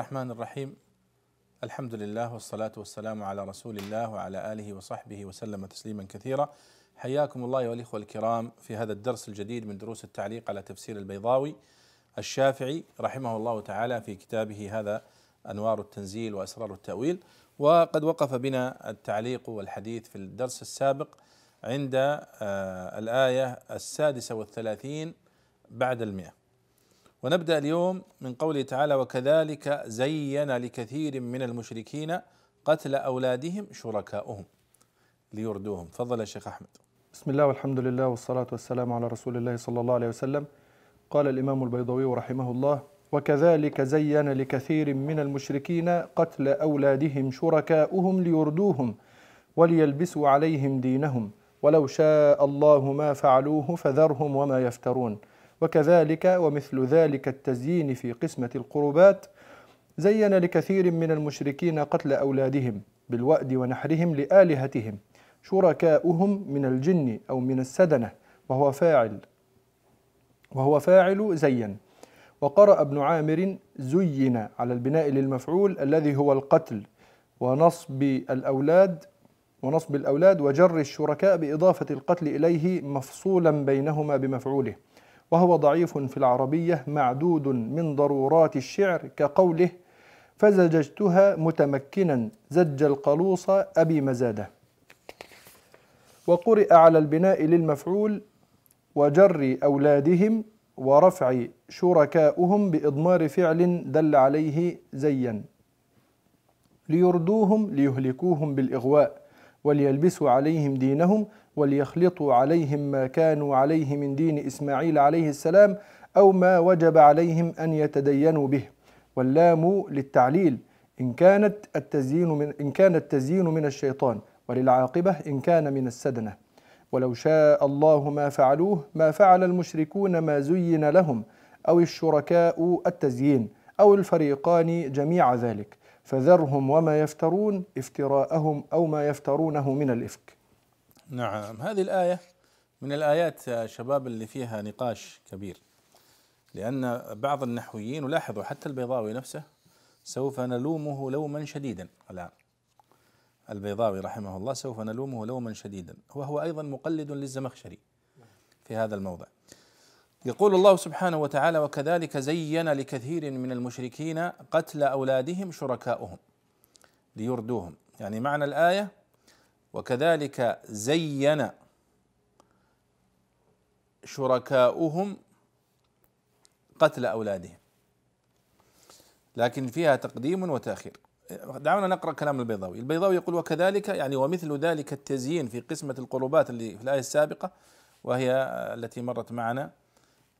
الرحمن الرحيم. الحمد لله والصلاة والسلام على رسول الله وعلى آله وصحبه وسلم تسليما كثيرا. حياكم الله والإخوة الكرام في هذا الدرس الجديد من دروس التعليق على تفسير البيضاوي. الشافعي رحمه الله تعالى في كتابه هذا أنوار التنزيل وأسرار التأويل. وقد وقف بنا التعليق والحديث في الدرس السابق عند آه، الآية السادسة والثلاثين بعد المئة. ونبدأ اليوم من قوله تعالى وكذلك زين لكثير من المشركين قتل أولادهم شركاؤهم ليردوهم. تفضل يا شيخ أحمد. بسم الله والحمد لله والصلاة والسلام على رسول الله صلى الله عليه وسلم. قال الإمام البيضوي رحمه الله وكذلك زين لكثير من المشركين قتل أولادهم شركاؤهم ليردوهم وليلبسوا عليهم دينهم. ولو شاء الله ما فعلوه فذرهم وما يفترون. وكذلك ومثل ذلك التزيين في قسمة القربات زين لكثير من المشركين قتل أولادهم بالوأد ونحرهم لآلهتهم شركاؤهم من الجن أو من السدنة وهو فاعل وهو فاعل زين. وقرأ ابن عامر زين على البناء للمفعول الذي هو القتل ونصب الأولاد ونصب الأولاد وجر الشركاء بإضافة القتل إليه مفصولا بينهما بمفعوله. وهو ضعيف في العربية معدود من ضرورات الشعر كقوله فزججتها متمكنا زج القلوص أبي مزادة. وقرئ على البناء للمفعول وجر أولادهم ورفع شركاؤهم بإضمار فعل دل عليه زين ليردوهم ليهلكوهم بالإغواء وليلبسوا عليهم دينهم وليخلطوا عليهم ما كانوا عليه من دين إسماعيل عليه السلام أو ما وجب عليهم أن يتدينوا به. واللام للتعليل إن كانت التزيين من إن كان التزيين من الشيطان وللعاقبة إن كان من السدنة. ولو شاء الله ما فعلوه ما فعل المشركون ما زين لهم أو الشركاء التزيين أو الفريقان جميع ذلك. فذرهم وما يفترون افتراءهم أو ما يفترونه من الإفك. نعم. هذه الآية من الآيات يا شباب اللي فيها نقاش كبير. لأن بعض النحويين ولاحظوا حتى البيضاوي نفسه سوف نلومه لوما شديدا الآن. البيضاوي رحمه الله سوف نلومه لوما شديدا. وهو أيضا مقلد للزمخشري في هذا الموضع. يقول الله سبحانه وتعالى وكذلك زين لكثير من المشركين قتل أولادهم شركاؤهم ليردوهم. يعني معنى الآية وكذلك زين شركاؤهم قتل أولادهم. لكن فيها تقديم وتأخير. دعونا نقرأ كلام البيضاوي. البيضاوي يقول وكذلك يعني ومثل ذلك التزيين في قسمة القربات اللي في الآية السابقة وهي التي مرت معنا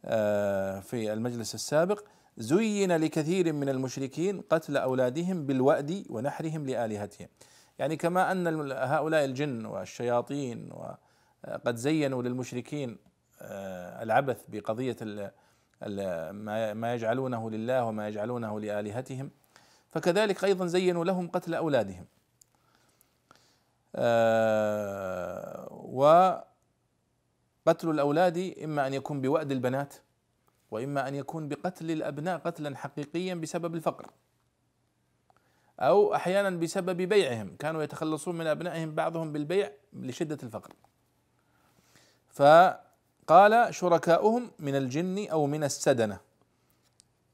آه، في المجلس السابق زين لكثير من المشركين قتل أولادهم بالوأد ونحرهم لآلهتهم. يعني كما أن هؤلاء الجن والشياطين وقد زينوا للمشركين آه، العبث بقضية ما يجعلونه لله وما يجعلونه لآلهتهم. فكذلك أيضا زينوا لهم قتل أولادهم. آه، وقتل الأولاد إما أن يكون بوأد البنات وإما أن يكون بقتل الأبناء قتلا حقيقيا بسبب الفقر. أو أحيانا بسبب بيعهم. كانوا يتخلصون من أبنائهم بعضهم بالبيع لشدة الفقر. فقال شركاؤهم من الجن أو من السدنة.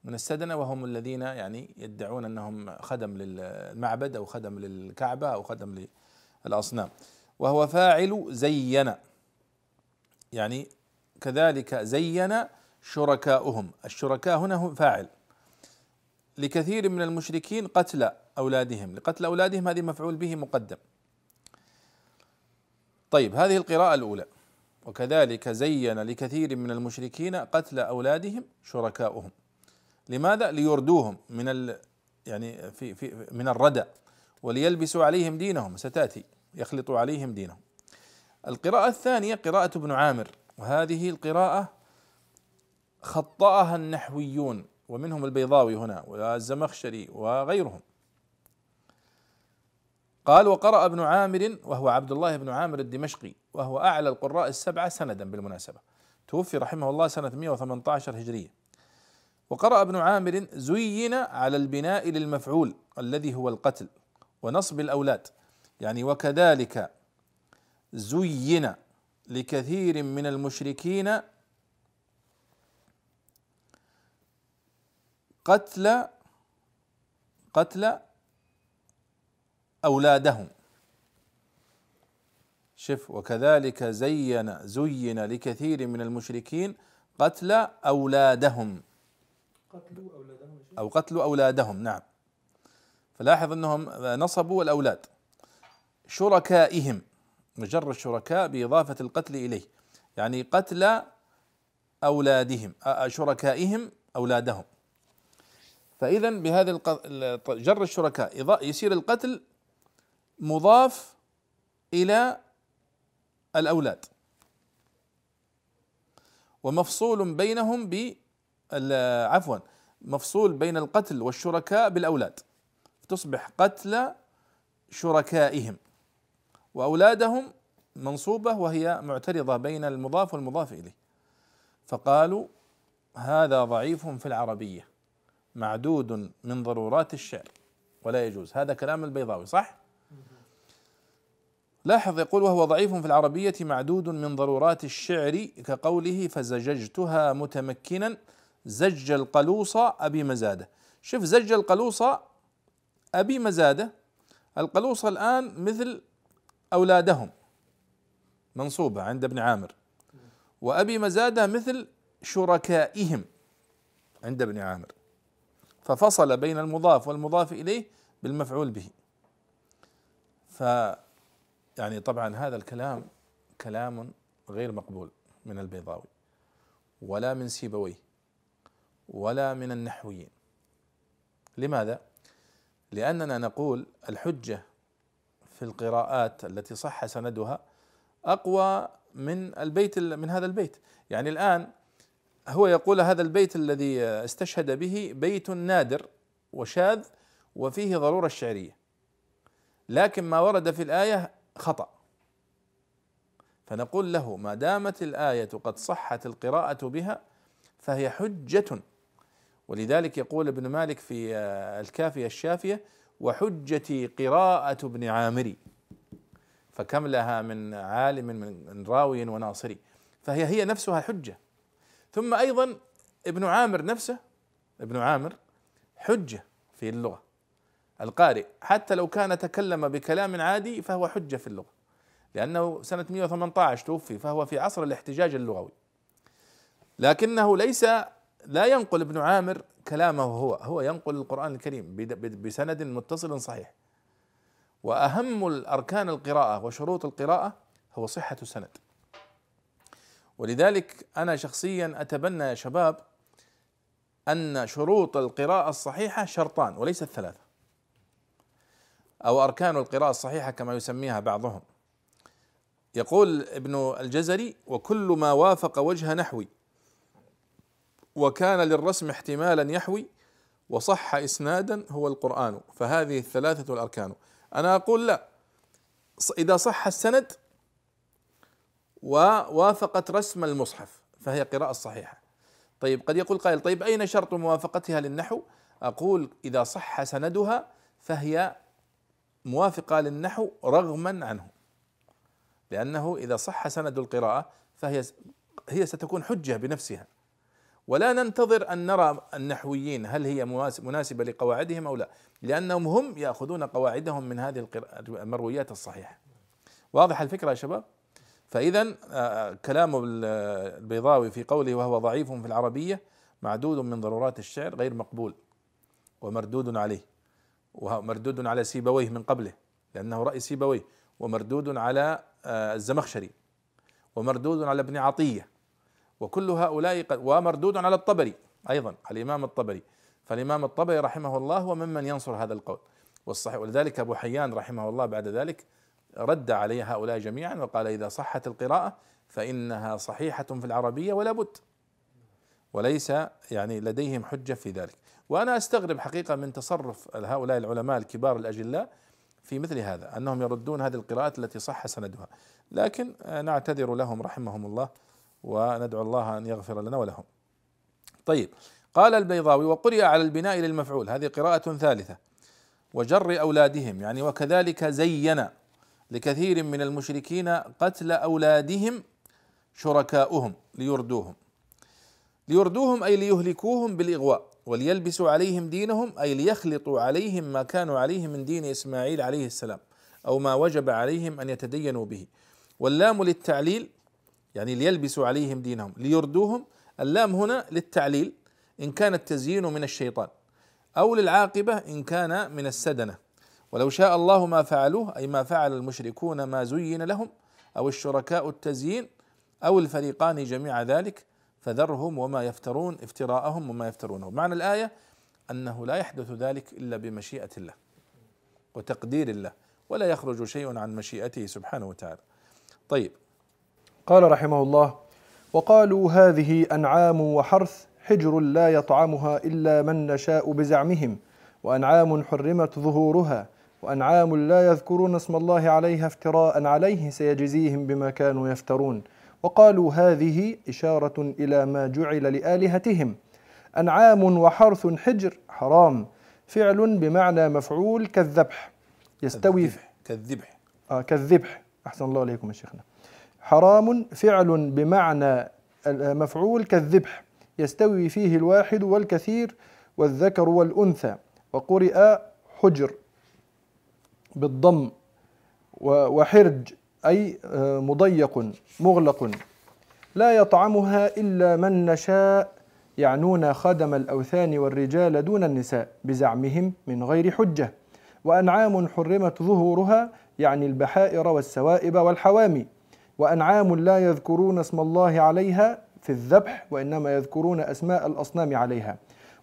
من السدنة وهم الذين يعني يدعون أنهم خدم للمعبد أو خدم للكعبة أو خدم للأصنام. وهو فاعل زين. يعني كذلك زين شركاؤهم. الشركاء هنا هم فاعل. لكثير من المشركين قتل أولادهم لقتل أولادهم هذه مفعول به مقدم. طيب هذه القراءة الأولى. وكذلك زين لكثير من المشركين قتل أولادهم شركاؤهم. لماذا؟ ليردوهم من ال يعني في في من الردى وليلبسوا عليهم دينهم. ستأتي. يخلطوا عليهم دينهم. القراءة الثانية قراءة ابن عامر. وهذه القراءة خطأها النحويون. ومنهم البيضاوي هنا والزمخشري وغيرهم. قال وقرأ ابن عامر وهو عبد الله بن عامر الدمشقي وهو أعلى القراء السبعة سندا بالمناسبة. توفي رحمه الله سنة 118 هجرية. وقرأ ابن عامر زين على البناء للمفعول الذي هو القتل ونصب الأولاد. يعني وكذلك زين لكثير من المشركين قتل قتل أولادهم. شف وكذلك زين زين لكثير من المشركين قتل أولادهم. قتلوا أولادهم أو قتلوا أولادهم نعم. فلاحظ أنهم نصبوا الأولاد. شركائهم مجرد شركاء بإضافة القتل إليه. يعني قتل أولادهم شركائهم أولادهم. فإذا بهذا جر الشركاء يصير القتل مضاف إلى الأولاد. ومفصول بينهم ب عفوا مفصول بين القتل والشركاء بالأولاد. تصبح قتل شركائهم. وأولادهم منصوبة وهي معترضة بين المضاف والمضاف إليه. فقالوا هذا ضعيف في العربية. معدود من ضرورات الشعر. ولا يجوز. هذا كلام البيضاوي صح؟ لاحظ يقول وهو ضعيف في العربية معدود من ضرورات الشعر كقوله فزججتها متمكنا زج القلوص أبي مزادة. شوف زج القلوص أبي مزادة. القلوص الآن مثل أولادهم. منصوبة عند ابن عامر. وأبي مزادة مثل شركائهم عند ابن عامر. ففصل بين المضاف والمضاف إليه بالمفعول به. ف يعني طبعا هذا الكلام كلام غير مقبول من البيضاوي ولا من سيبويه ولا من النحويين. لماذا؟ لأننا نقول الحجة في القراءات التي صح سندها أقوى من البيت من هذا البيت. يعني الآن هو يقول هذا البيت الذي استشهد به بيت نادر وشاذ وفيه ضرورة الشعرية لكن ما ورد في الآية خطأ. فنقول له ما دامت الآية قد صحت القراءة بها فهي حجة. ولذلك يقول ابن مالك في الكافية الشافية وحجتي قراءة ابن عامري. فكم لها من عالم من راوي وناصري. فهي هي نفسها حجة. ثم أيضا ابن عامر نفسه ابن عامر حجة في اللغة. القارئ حتى لو كان تكلم بكلام عادي فهو حجة في اللغة. لأنه سنة 118 توفي فهو في عصر الاحتجاج اللغوي. لكنه ليس لا ينقل ابن عامر كلامه هو هو ينقل القرآن الكريم بسند متصل صحيح. وأهم الأركان القراءة وشروط القراءة هو صحة السند. ولذلك أنا شخصيا أتبنى يا شباب أن شروط القراءة الصحيحة شرطان وليست ثلاثة أو أركان القراءة الصحيحة كما يسميها بعضهم. يقول ابن الجزري وكل ما وافق وجه نحوي وكان للرسم احتمالا يحوي وصح اسنادا هو القرآن. فهذه الثلاثة الأركان أنا أقول لا. إذا صح السند ووافقت رسم المصحف فهي قراءة صحيحة. طيب قد يقول قائل طيب أين شرط موافقتها للنحو؟ أقول إذا صح سندها فهي موافقة للنحو رغما عنه. لأنه إذا صح سند القراءة فهي هي ستكون حجة بنفسها. ولا ننتظر أن نرى النحويين هل هي مناسبة لقواعدهم أو لا لأنهم هم يأخذون قواعدهم من هذه المرويات الصحيحة. واضح الفكرة يا شباب؟ فإذا آه، آه، كلام البيضاوي في قوله وهو ضعيف في العربية معدود من ضرورات الشعر غير مقبول ومردود عليه. ومردود على سيبويه من قبله لأنه رأي سيبويه. ومردود على آه، الزمخشري. ومردود على ابن عطية. وكل هؤلاء ومردود على الطبري أيضا على الإمام الطبري. فالإمام الطبري رحمه الله هو ممن ينصر هذا القول. والصحيح ولذلك أبو حيان رحمه الله بعد ذلك رد عليه هؤلاء جميعا وقال إذا صحت القراءة فإنها صحيحة في العربية ولا بد. وليس يعني لديهم حجة في ذلك. وأنا أستغرب حقيقة من تصرف هؤلاء العلماء الكبار الأجلاء في مثل هذا أنهم يردون هذه القراءات التي صح سندها. لكن نعتذر لهم رحمهم الله وندعو الله أن يغفر لنا ولهم. طيب قال البيضاوي وقرئ على البناء للمفعول. هذه قراءة ثالثة. وجر أولادهم. يعني وكذلك زين لكثير من المشركين قتل أولادهم شركاؤهم ليردوهم. ليردوهم أي ليهلكوهم بالإغواء وليلبسوا عليهم دينهم أي ليخلطوا عليهم ما كانوا عليه من دين إسماعيل عليه السلام أو ما وجب عليهم أن يتدينوا به. واللام للتعليل يعني ليلبسوا عليهم دينهم ليردوهم اللام هنا للتعليل إن كان التزيين من الشيطان أو للعاقبة إن كان من السدنة. ولو شاء الله ما فعلوه أي ما فعل المشركون ما زين لهم أو الشركاء التزيين أو الفريقان جميع ذلك فذرهم وما يفترون افتراءهم وما يفترونه. معنى الآية أنه لا يحدث ذلك إلا بمشيئة الله وتقدير الله ولا يخرج شيء عن مشيئته سبحانه وتعالى. طيب. قال رحمه الله وقالوا هذه أنعام وحرث حجر لا يطعمها إلا من نشاء بزعمهم وأنعام حرمت ظهورها وأنعام لا يذكرون اسم الله عليها افتراء عليه سيجزيهم بما كانوا يفترون. وقالوا هذه إشارة إلى ما جعل لآلهتهم. أنعام وحرث حجر حرام. فعل بمعنى مفعول كالذبح. يستوي كالذبح كالذبح. آه كالذبح. أحسن الله عليكم يا شيخنا. حرام فعل بمعنى مفعول كالذبح. يستوي فيه الواحد والكثير والذكر والأنثى. وقرئ حجر بالضم وحرج. أي آه، مضيق مغلق لا يطعمها إلا من نشاء يعنون خدم الأوثان والرجال دون النساء بزعمهم من غير حجة. وأنعام حرمت ظهورها يعني البحائر والسوائب والحوامي. وأنعام لا يذكرون اسم الله عليها في الذبح وإنما يذكرون أسماء الأصنام عليها.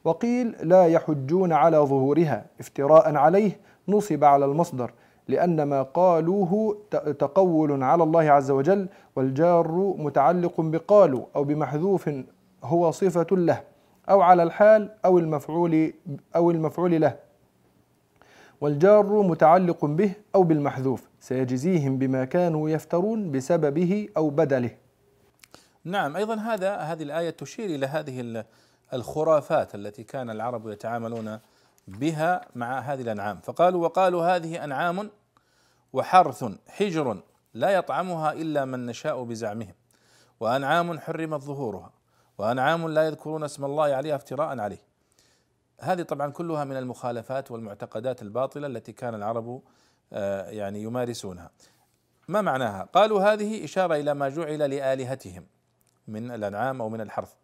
وقيل لا يحجون على ظهورها افتراء عليه نصب على المصدر. لأن ما قالوه تقول على الله عز وجل والجار متعلق بقالوا أو بمحذوف هو صفة له أو على الحال أو المفعول أو المفعول له. والجار متعلق به أو بالمحذوف سيجزيهم بما كانوا يفترون بسببه أو بدله. نعم أيضا هذا هذه الآية تشير إلى هذه الخرافات التي كان العرب يتعاملون بها مع هذه الأنعام. فقالوا وقالوا هذه أنعام وحرث حجر لا يطعمها إلا من نشاء بزعمهم. وأنعام حرمت ظهورها. وأنعام لا يذكرون اسم الله عليها افتراء عليه. هذه طبعا كلها من المخالفات والمعتقدات الباطلة التي كان العرب آه، يعني يمارسونها. ما معناها؟ قالوا هذه إشارة إلى ما جعل لآلهتهم من الأنعام أو من الحرث.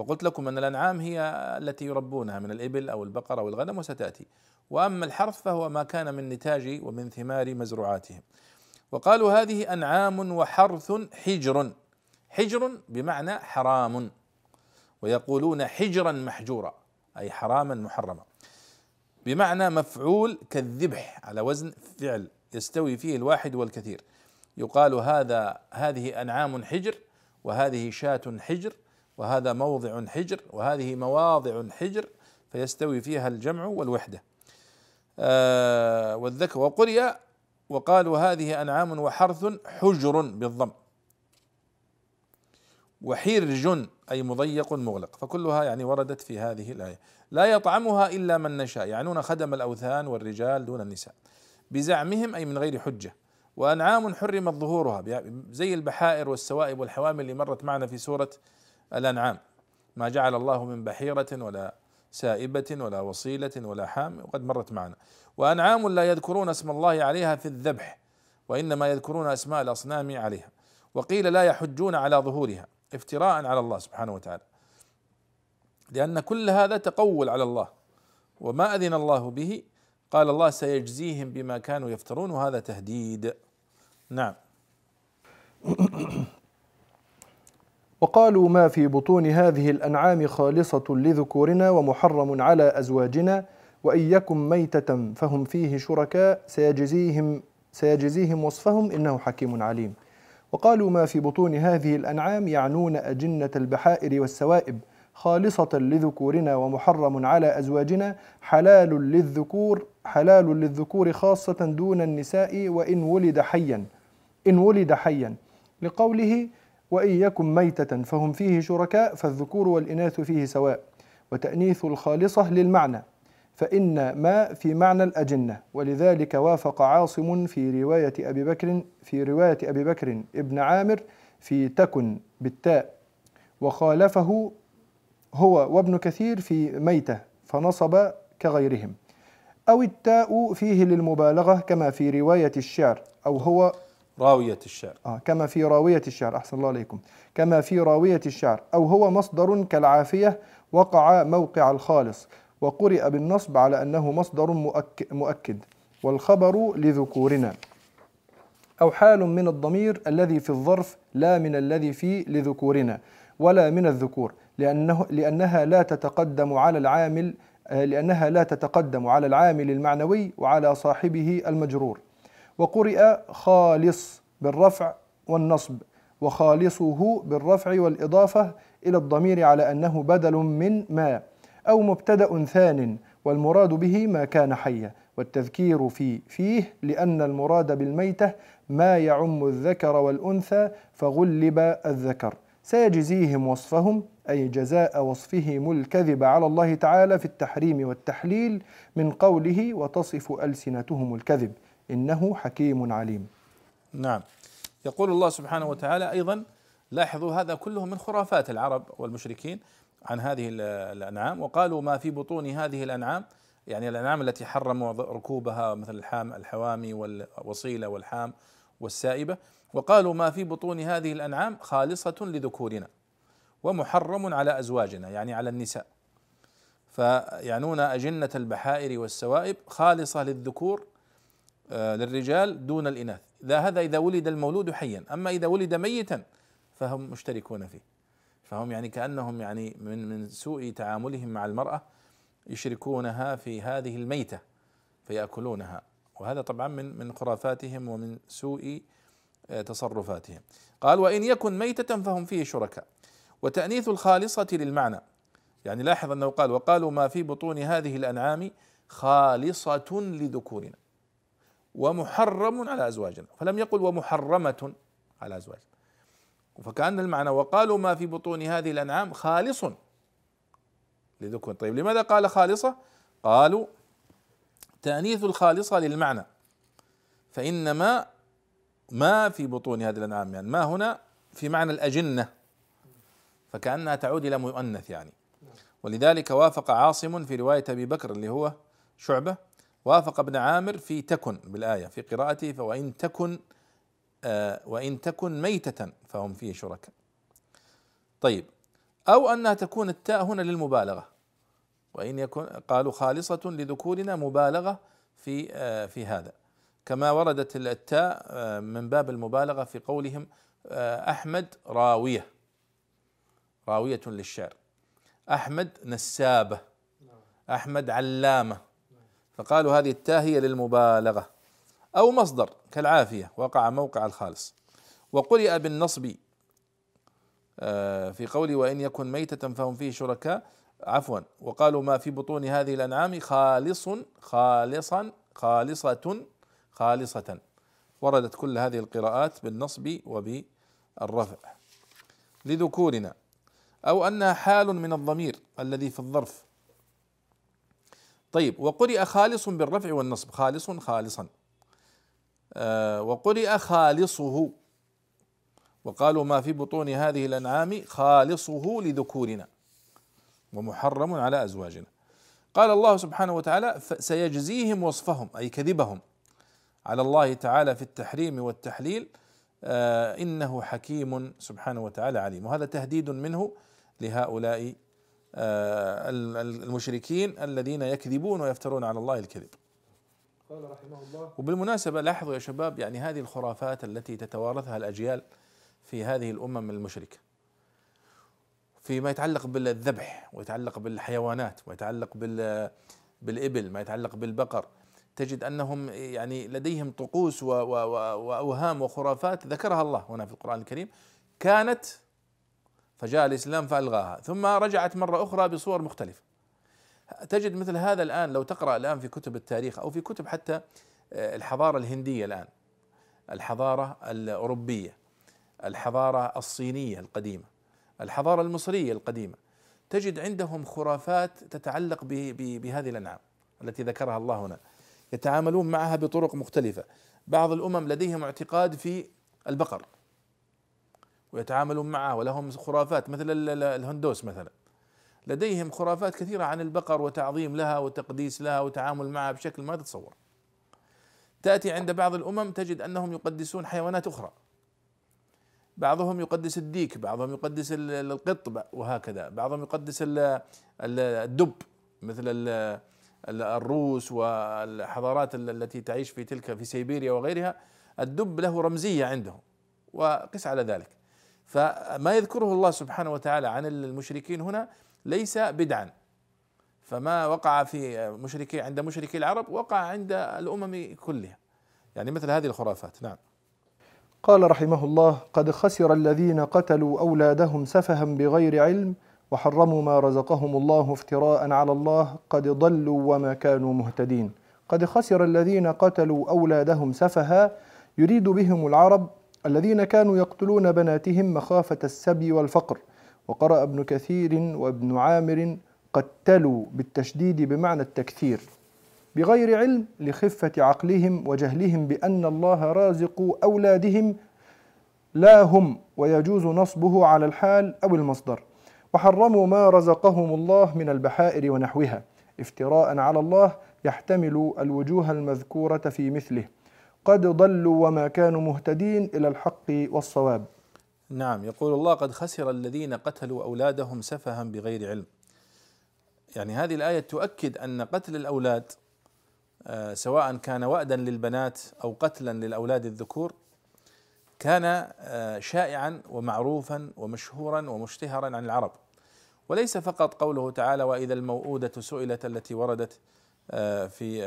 وقلت لكم أن الأنعام هي التي يربونها من الإبل أو البقر أو الغنم وستأتي. وأما الحرث فهو ما كان من نتاج ومن ثمار مزروعاتهم. وقالوا هذه أنعام وحرث حجر. حجر بمعنى حرام. ويقولون حجرا محجورا أي حراما محرما. بمعنى مفعول كالذبح على وزن فعل يستوي فيه الواحد والكثير. يقال هذا هذه أنعام حجر وهذه شاة حجر وهذا موضع حجر وهذه مواضع حجر فيستوي فيها الجمع والوحدة. آه والذكر وقرئ وقالوا هذه أنعام وحرث حجر بالضم. وحرج أي مضيق مغلق. فكلها يعني وردت في هذه الآية. لا يطعمها إلا من نشاء يعنون خدم الأوثان والرجال دون النساء. بزعمهم أي من غير حجة. وأنعام حرمت ظهورها. زي البحائر والسوائب والحوامل اللي مرت معنا في سورة الأنعام. ما جعل الله من بحيرة ولا سائبة ولا وصيلة ولا حام وقد مرت معنا. وأنعام لا يذكرون اسم الله عليها في الذبح وإنما يذكرون أسماء الأصنام عليها. وقيل لا يحجون على ظهورها افتراء على الله سبحانه وتعالى. لأن كل هذا تقول على الله. وما أذن الله به؟ قال الله سيجزيهم بما كانوا يفترون وهذا تهديد. نعم. وقالوا ما في بطون هذه الأنعام خالصة لذكورنا ومحرم على أزواجنا وإن يكن ميتة فهم فيه شركاء سيجزيهم سيجزيهم وصفهم إنه حكيم عليم. وقالوا ما في بطون هذه الأنعام يعنون أجنة البحائر والسوائب خالصة لذكورنا ومحرم على أزواجنا حلال للذكور حلال للذكور خاصة دون النساء وإن ولد حيا إن ولد حيا. لقوله وإن يكن ميتة فهم فيه شركاء فالذكور والإناث فيه سواء. وتأنيث الخالصة للمعنى فإن ما في معنى الأجنة. ولذلك وافق عاصم في رواية أبي بكر في رواية أبي بكر ابن عامر في تكن بالتاء. وخالفه هو وابن كثير في ميتة فنصب كغيرهم. أو التاء فيه للمبالغة كما في رواية الشعر أو هو راوية الشعر. آه كما في راوية الشعر أحسن الله عليكم. كما في راوية الشعر أو هو مصدر كالعافية وقع موقع الخالص وقرئ بالنصب على أنه مصدر مؤك- مؤكد والخبر لذكورنا. أو حال من الضمير الذي في الظرف لا من الذي في لذكورنا ولا من الذكور لأنه لأنها لا تتقدم على العامل آه، لأنها لا تتقدم على العامل المعنوي وعلى صاحبه المجرور. وقرئ خالص بالرفع والنصب وخالصه بالرفع والإضافة إلى الضمير على أنه بدل من ما أو مبتدأ ثان والمراد به ما كان حيا. والتذكير في فيه لأن المراد بالميتة ما يعم الذكر والأنثى فغلب الذكر. سيجزيهم وصفهم أي جزاء وصفهم الكذب على الله تعالى في التحريم والتحليل من قوله وتصف ألسنتهم الكذب. إنه حكيم عليم. نعم. يقول الله سبحانه وتعالى أيضا لاحظوا هذا كله من خرافات العرب والمشركين عن هذه ال- الأنعام وقالوا ما في بطون هذه الأنعام يعني الأنعام التي حرموا ركوبها مثل الحام الحوامي والوصيلة والحام والسائبة وقالوا ما في بطون هذه الأنعام خالصة لذكورنا ومحرم على أزواجنا يعني على النساء. فيعنون أجنة البحائر والسوائب خالصة للذكور للرجال دون الإناث. إذا هذا إذا ولد المولود حيا. أما إذا ولد ميتا فهم مشتركون فيه. فهم يعني كأنهم يعني من من سوء تعاملهم مع المرأة يشركونها في هذه الميتة فيأكلونها. وهذا طبعا من من خرافاتهم ومن سوء آه، تصرفاتهم. قال وإن يكن ميتة فهم فيه شركاء. وتأنيث الخالصة للمعنى. يعني لاحظ أنه قال وقالوا ما في بطون هذه الأنعام خالصة لذكورنا. ومحرم على أزواجنا. فلم يقل ومحرمة على أزواجنا. فكأن المعنى وقالوا ما في بطون هذه الأنعام خالص لذكور طيب لماذا قال خالصة؟ قالوا تأنيث الخالصة للمعنى. فإنما ما في بطون هذه الأنعام يعني. ما هنا؟ في معنى الأجنة. فكأنها تعود إلى مؤنث يعني. ولذلك وافق عاصم في رواية أبي بكر اللي هو شعبة وافق ابن عامر في تكن بالآية في قراءته فوإن تكن آه وإن تكن ميتة فهم فيه شركاء. طيب أو أنها تكون التاء هنا للمبالغة. وإن يكن قالوا خالصة لذكورنا مبالغة في آه في هذا. كما وردت التاء آه من باب المبالغة في قولهم آه أحمد راوية. راوية للشعر. أحمد نسابة. أحمد علامة. فقالوا هذه التاء هي للمبالغة أو مصدر كالعافية وقع موقع الخالص. وقرئ بالنصب آه، في قوله وإن يكن ميتة فهم فيه شركاء. عفوا وقالوا ما في بطون هذه الأنعام خالص خالصا خالصة خالصة. وردت كل هذه القراءات بالنصب وبالرفع. لذكورنا أو أنها حال من الضمير الذي في الظرف. طيب وقرئ خالص بالرفع والنصب. خالص خالصا. آه وقرئ خالصه. وقالوا ما في بطون هذه الأنعام خالصه لذكورنا ومحرم على أزواجنا. قال الله سبحانه وتعالى سيجزيهم وصفهم أي كذبهم على الله تعالى في التحريم والتحليل. آه إنه حكيم سبحانه وتعالى عليم. وهذا تهديد منه لهؤلاء المشركين الذين يكذبون ويفترون على الله الكذب. قال رحمه الله وبالمناسبة لاحظوا يا شباب يعني هذه الخرافات التي تتوارثها الأجيال في هذه الأمم المشركة. فيما يتعلق بالذبح ويتعلق بالحيوانات ويتعلق بال بالإبل ما يتعلق بالبقر تجد أنهم يعني لديهم طقوس وأوهام وخرافات ذكرها الله هنا في القرآن الكريم. كانت فجاء الإسلام فألغاها. ثم رجعت مرة أخرى بصور مختلفة. تجد مثل هذا الآن لو تقرأ الآن في كتب التاريخ أو في كتب حتى الحضارة الهندية الآن الحضارة الأوروبية الحضارة الصينية القديمة الحضارة المصرية القديمة تجد عندهم خرافات تتعلق بهذه الأنعام التي ذكرها الله هنا. يتعاملون معها بطرق مختلفة. بعض الأمم لديهم اعتقاد في البقر. ويتعاملون معه ولهم خرافات مثل الهندوس مثلا. لديهم خرافات كثيرة عن البقر وتعظيم لها وتقديس لها وتعامل معها بشكل ما تتصور. تأتي عند بعض الأمم تجد أنهم يقدسون حيوانات أخرى. بعضهم يقدس الديك بعضهم يقدس القط وهكذا. بعضهم يقدس الدب مثل الروس والحضارات التي تعيش في تلك في سيبيريا وغيرها. الدب له رمزية عندهم وقس على ذلك. فما يذكره الله سبحانه وتعالى عن المشركين هنا ليس بدعا. فما وقع في مشركي عند مشركي العرب وقع عند الأمم كلها. يعني مثل هذه الخرافات. نعم. قال رحمه الله قد خسر الذين قتلوا أولادهم سفها بغير علم وحرموا ما رزقهم الله افتراء على الله قد ضلوا وما كانوا مهتدين. قد خسر الذين قتلوا أولادهم سفها يريد بهم العرب الذين كانوا يقتلون بناتهم مخافة السبي والفقر. وقرأ ابن كثير وابن عامر قتلوا بالتشديد بمعنى التكثير. بغير علم لخفة عقلهم وجهلهم بأن الله رازق أولادهم لا هم ويجوز نصبه على الحال أو المصدر. وحرموا ما رزقهم الله من البحائر ونحوها. افتراء على الله يحتمل الوجوه المذكورة في مثله. قد ضلوا وما كانوا مهتدين إلى الحق والصواب نعم يقول الله قد خسر الذين قتلوا أولادهم سفها بغير علم. يعني هذه الآية تؤكد أن قتل الأولاد آه، سواء كان وأدا للبنات أو قتلا للأولاد الذكور كان آه، شائعا ومعروفا ومشهورا ومشتهرا عن العرب. وليس فقط قوله تعالى وإذا الموءودة سئلت التي وردت آه، في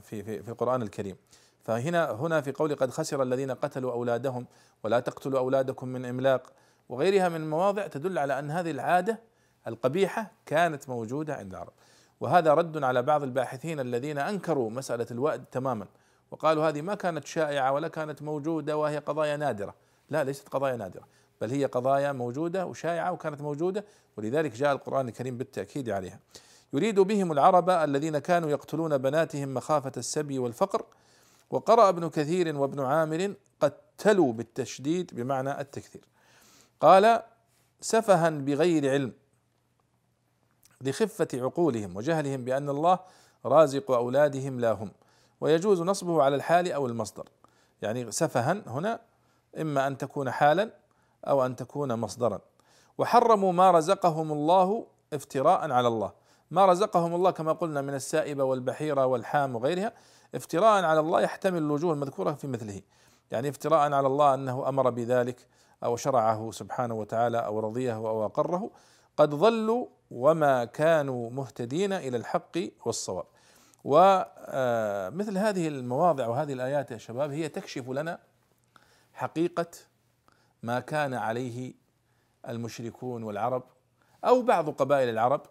في في, في القرآن الكريم. فهنا هنا في قول قد خسر الذين قتلوا أولادهم ولا تقتلوا أولادكم من إملاق وغيرها من المواضع تدل على أن هذه العادة القبيحة كانت موجودة عند العرب. وهذا رد على بعض الباحثين الذين أنكروا مسألة الوأد تماما وقالوا هذه ما كانت شائعة ولا كانت موجودة وهي قضايا نادرة. لا ليست قضايا نادرة بل هي قضايا موجودة وشائعة وكانت موجودة ولذلك جاء القرآن الكريم بالتأكيد عليها. يريد بهم العرب الذين كانوا يقتلون بناتهم مخافة السبي والفقر وقرأ ابن كثير وابن عامر قتلوا بالتشديد بمعنى التكثير. قال سفها بغير علم لخفة عقولهم وجهلهم بأن الله رازق أولادهم لا هم ويجوز نصبه على الحال أو المصدر. يعني سفها هنا إما أن تكون حالا أو أن تكون مصدرا. وحرموا ما رزقهم الله افتراء على الله. ما رزقهم الله كما قلنا من السائبة والبحيرة والحام وغيرها افتراء على الله يحتمل الوجوه المذكورة في مثله. يعني افتراء على الله أنه أمر بذلك أو شرعه سبحانه وتعالى أو رضيه أو أقره. قد ضلوا وما كانوا مهتدين إلى الحق والصواب. ومثل هذه المواضع وهذه الآيات يا شباب هي تكشف لنا حقيقة ما كان عليه المشركون والعرب أو بعض قبائل العرب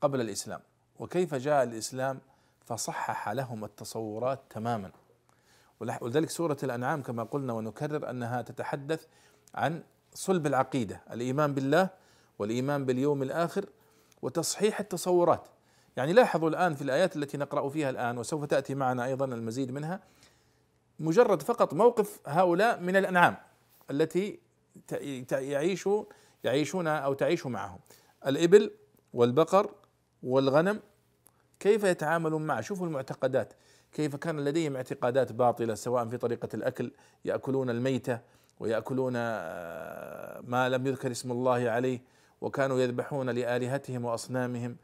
قبل الإسلام. وكيف جاء الإسلام فصحح لهم التصورات تماما. ولذلك سورة الأنعام كما قلنا ونكرر أنها تتحدث عن صلب العقيدة الإيمان بالله والإيمان باليوم الآخر وتصحيح التصورات. يعني لاحظوا الآن في الآيات التي نقرأ فيها الآن وسوف تأتي معنا أيضا المزيد منها مجرد فقط موقف هؤلاء من الأنعام التي يعيش يعيشون أو تعيش معهم. الإبل والبقر والغنم كيف يتعاملون معه شوفوا المعتقدات كيف كان لديهم اعتقادات باطلة سواء في طريقة الأكل يأكلون الميتة ويأكلون آه، ما لم يذكر اسم الله عليه وكانوا يذبحون لآلهتهم وأصنامهم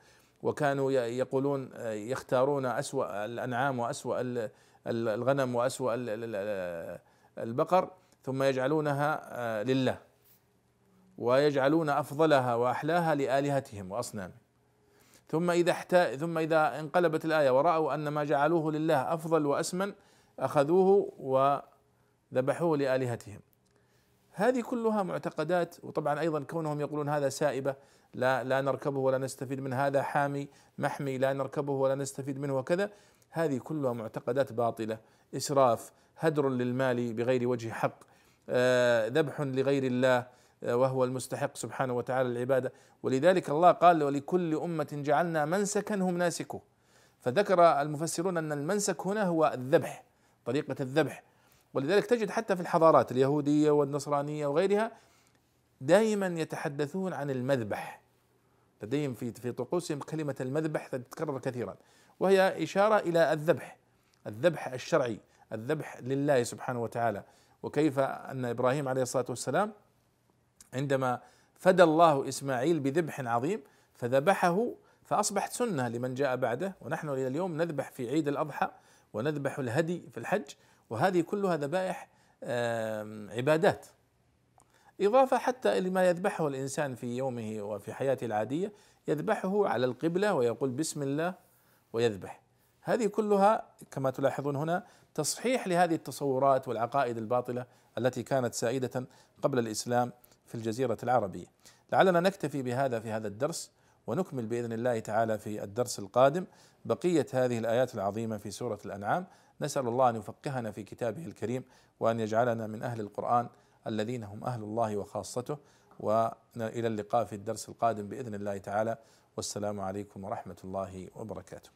وكانوا يقولون آه، يختارون أسوأ الأنعام وأسوأ الغنم وأسوأ البقر ثم يجعلونها آه، لله ويجعلون أفضلها وأحلاها لآلهتهم وأصنامهم. ثم إذا احتا ثم إذا انقلبت الآية ورأوا أن ما جعلوه لله أفضل وأسمن أخذوه وذبحوه لآلهتهم. هذه كلها معتقدات وطبعا أيضا كونهم يقولون هذا سائبة لا لا نركبه ولا نستفيد منه هذا حامي محمي لا نركبه ولا نستفيد منه وكذا. هذه كلها معتقدات باطلة. إسراف هدر للمال بغير وجه حق آه، ذبح لغير الله وهو المستحق سبحانه وتعالى العبادة ولذلك الله قال ولكل أمة جعلنا منسكا هم ناسكه فذكر المفسرون أن المنسك هنا هو الذبح طريقة الذبح. ولذلك تجد حتى في الحضارات اليهودية والنصرانية وغيرها دائما يتحدثون عن المذبح. لديهم في في طقوسهم كلمة المذبح تتكرر كثيرا. وهي إشارة إلى الذبح الذبح الشرعي الذبح لله سبحانه وتعالى. وكيف أن إبراهيم عليه الصلاة والسلام عندما فدى الله إسماعيل بذبح عظيم فذبحه فأصبحت سنة لمن جاء بعده. ونحن إلى اليوم نذبح في عيد الأضحى ونذبح الهدي في الحج. وهذه كلها ذبائح عبادات. إضافة حتى لما يذبحه الإنسان في يومه وفي حياته العادية يذبحه على القبلة ويقول بسم الله ويذبح. هذه كلها كما تلاحظون هنا تصحيح لهذه التصورات والعقائد الباطلة التي كانت سائدة قبل الإسلام في الجزيرة العربية. لعلنا نكتفي بهذا في هذا الدرس ونكمل بإذن الله تعالى في الدرس القادم بقية هذه الآيات العظيمة في سورة الأنعام. نسأل الله أن يفقهنا في كتابه الكريم وأن يجعلنا من أهل القرآن الذين هم أهل الله وخاصته. وإلى اللقاء في الدرس القادم بإذن الله تعالى. والسلام عليكم ورحمة الله وبركاته.